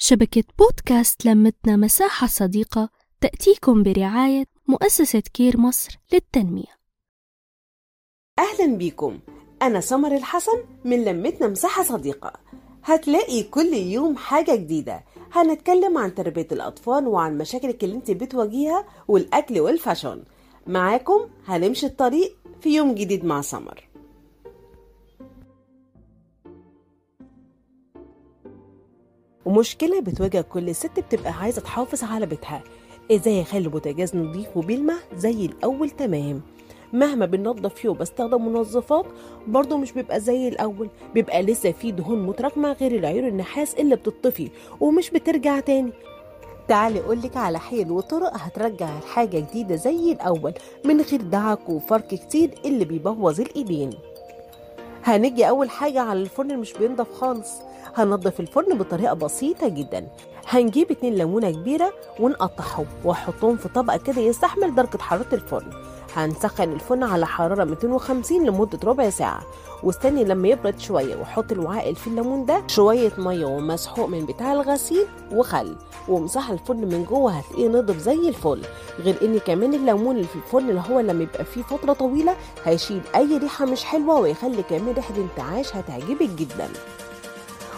شبكة بودكاست لمتنا مساحة صديقة تأتيكم برعاية مؤسسة كير مصر للتنمية. أهلا بيكم أنا سمر الحسن من لمتنا مساحة صديقة. هتلاقي كل يوم حاجة جديدة. هنتكلم عن تربية الأطفال وعن مشاكلك اللي انت بتواجهها والأكل وال fashion معاكم هنمشي الطريق في يوم جديد مع سمر. ومشكلة بتواجه كل ست بتبقى عايزة تحافظ على بيتها. إزاي اخلي البوتاجاز نضيف وبيلمع زي الأول؟ تمام. مهما بننضف فيه وبستخدم منظفات برضه مش بيبقى زي الأول. بيبقى لسه فيه دهون متراكمة غير العيون النحاس اللي بتطفي ومش بترجع تاني. تعالي أقولك على حيل وطرق هترجع الحاجة جديدة زي الأول من غير دعك وفرك كتير اللي بيبوظ الإيدين. هنيجي أول حاجة على الفرن مش بينضف خالص. هنضف الفرن بطريقة بسيطة جدا. هنجيب اتنين ليمونة كبيرة ونقطعهم وأحطهم في طبق كده يستحمل درجة حرارة الفرن. هنسخن الفرن على حرارة 250 لمدة ربع ساعة. واستني لما يبرد شوية وحط الوعاء اللي فيه الليمون ده شوية مية ومسحوق من بتاع الغسيل وخل. ومسح الفرن من جوه هتلاقيه نضف زي الفل. غير إن كمان الليمون اللي في الفرن اللي هو لما يبقى فيه فترة طويلة هيشيل أي ريحة مش حلوة ويخلي كمان ريحة انتعاش هتعجبك جدا.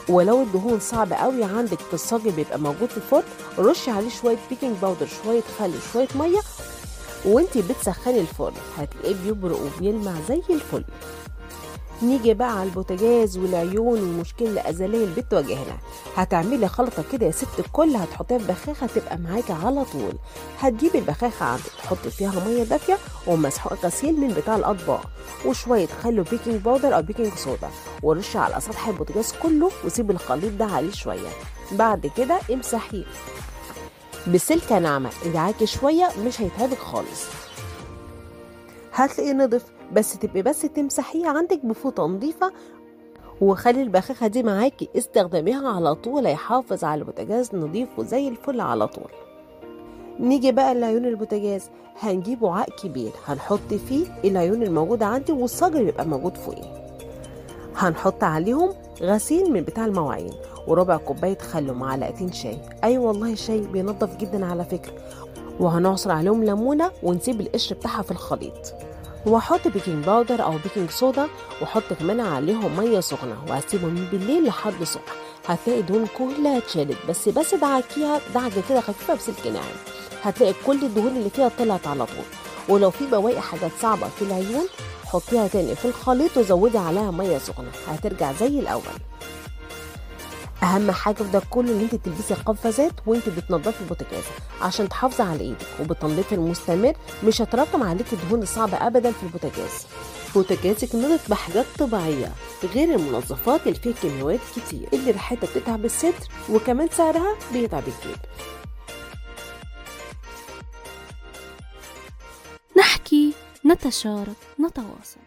ولو الدهون صعب قوي عندك في الصاج بيبقى موجود في الفرن. رشي عليه شوية baking powder شوية خل شوية مية وانتي بتسخني الفرن. هتلاقيه بيبرق وبيلمع زي الفل. نيجي بقى على البوتاجاز والعيون والمشكلة الأزلية اللي بتواجهنا. هتعملي خلطة كده يا ست الكل هتحطيها في بخاخة تبقى معاكي على طول. هتجيبي البخاخة عندك تحطي فيها مية دافية ومسحوق غسيل من بتاع الأطباق. وشوية خل و baking powder أو baking soda ورشي على سطح البوتاجاز كله وسيبي الخليط ده عليه شوية. بعد كده امسحيه. بسلكة ناعمة. ادعكي شوية مش هيتعبك خالص. هتلاقيه نضف بس تبقي بس تمسحيه عندك بفوطة نظيفة. وخلي البخاخة دي معاكي استخدميها على طول هيحافظ على البوتاجاز نظيف وزي الفل على طول. نيجي بقى لعيون البوتاجاز هنجيب وعاء كبير. هنحط فيه العيون الموجودة عندي والصاج بيبقى موجود فوقيه هنحط عليهم غسيل من بتاع المواعين. وربع كوباية خل ومعلقتين شاي. أي أيوة والله الشاي بينضف جدا على فكرة. وهنعصر عليهم ليمونة ونسيب القشر بتاعها في الخليط. واحط baking powder أو baking soda واحط كمان عليهم مية سخنة وهسيبهم بالليل لحد الصبح. هتلاقي الدهون كلها اتشالت. بس بس دعكيها دعكة كده خفيفة بسلك ناعم هتلاقي كل الدهون اللي فيها طلعت على طول. ولو في بواقي حاجات صعبة في العيون حطيها تاني في الخليط وزودي عليها مية سخنة. هترجع زي الأول. أهم حاجة في ده كله إن أنت تلبسي قفازات وأنت بتنضفي البوتاجاز عشان تحافظي على إيدك. وبالتنظيف المستمر مش هتراكم عليك الدهون الصعبة ابدا في البوتاجاز. بوتاجازك نضف بحاجات طبيعية غير المنظفات اللي فيها كيماويات كتير اللي ريحتها بتتعب الصدر وكمان سعرها بيتعب الجيب نحكي نتشارك نتواصل.